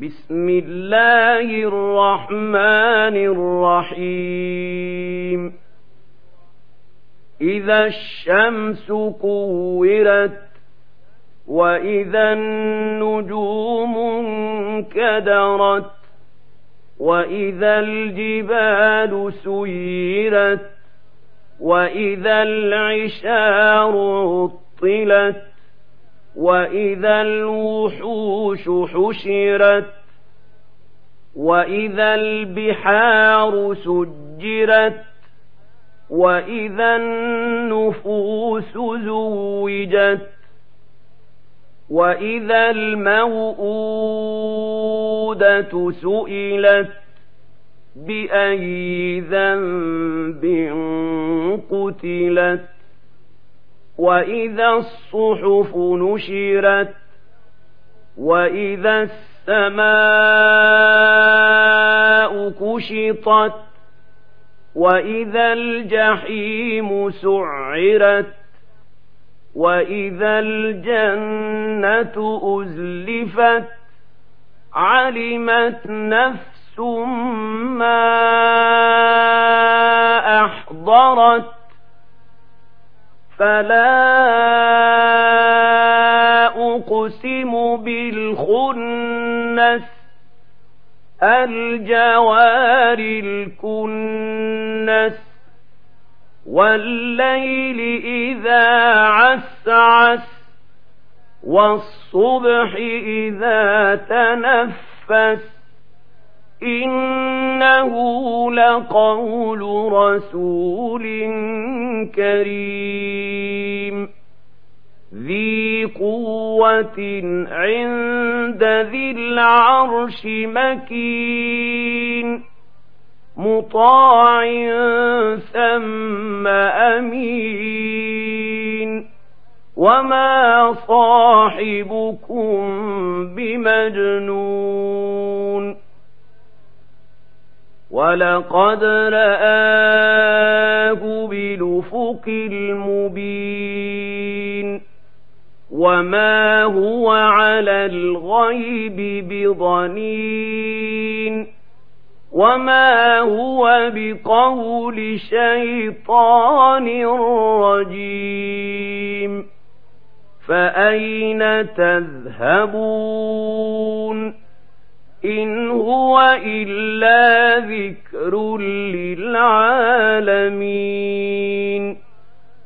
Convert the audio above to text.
بسم الله الرحمن الرحيم. إذا الشمس كورت وإذا النجوم انكدرت وإذا الجبال سيرت وإذا العشار عطلت وإذا الوحوش حشرت وإذا البحار سجرت وإذا النفوس زوجت وإذا الموءودة سئلت بأي ذنب قتلت وإذا الصحف نشرت وإذا السماء كشطت وإذا الجحيم سعرت وإذا الجنة أزلفت علمت نفس ما أحضرت فلا أقسم بالخنس الجوار الكنس والليل إذا عسعس والصبح إذا تنفس إنه لقول رسول كريم ذي قوة عند ذي العرش مكين مطاع ثم أمين وما صاحبكم بمجنون ولقد رآه بلفق المبين وما هو على الغيب بضنين وما هو بقول شيطان رجيم فأين تذهبون إن هو إلا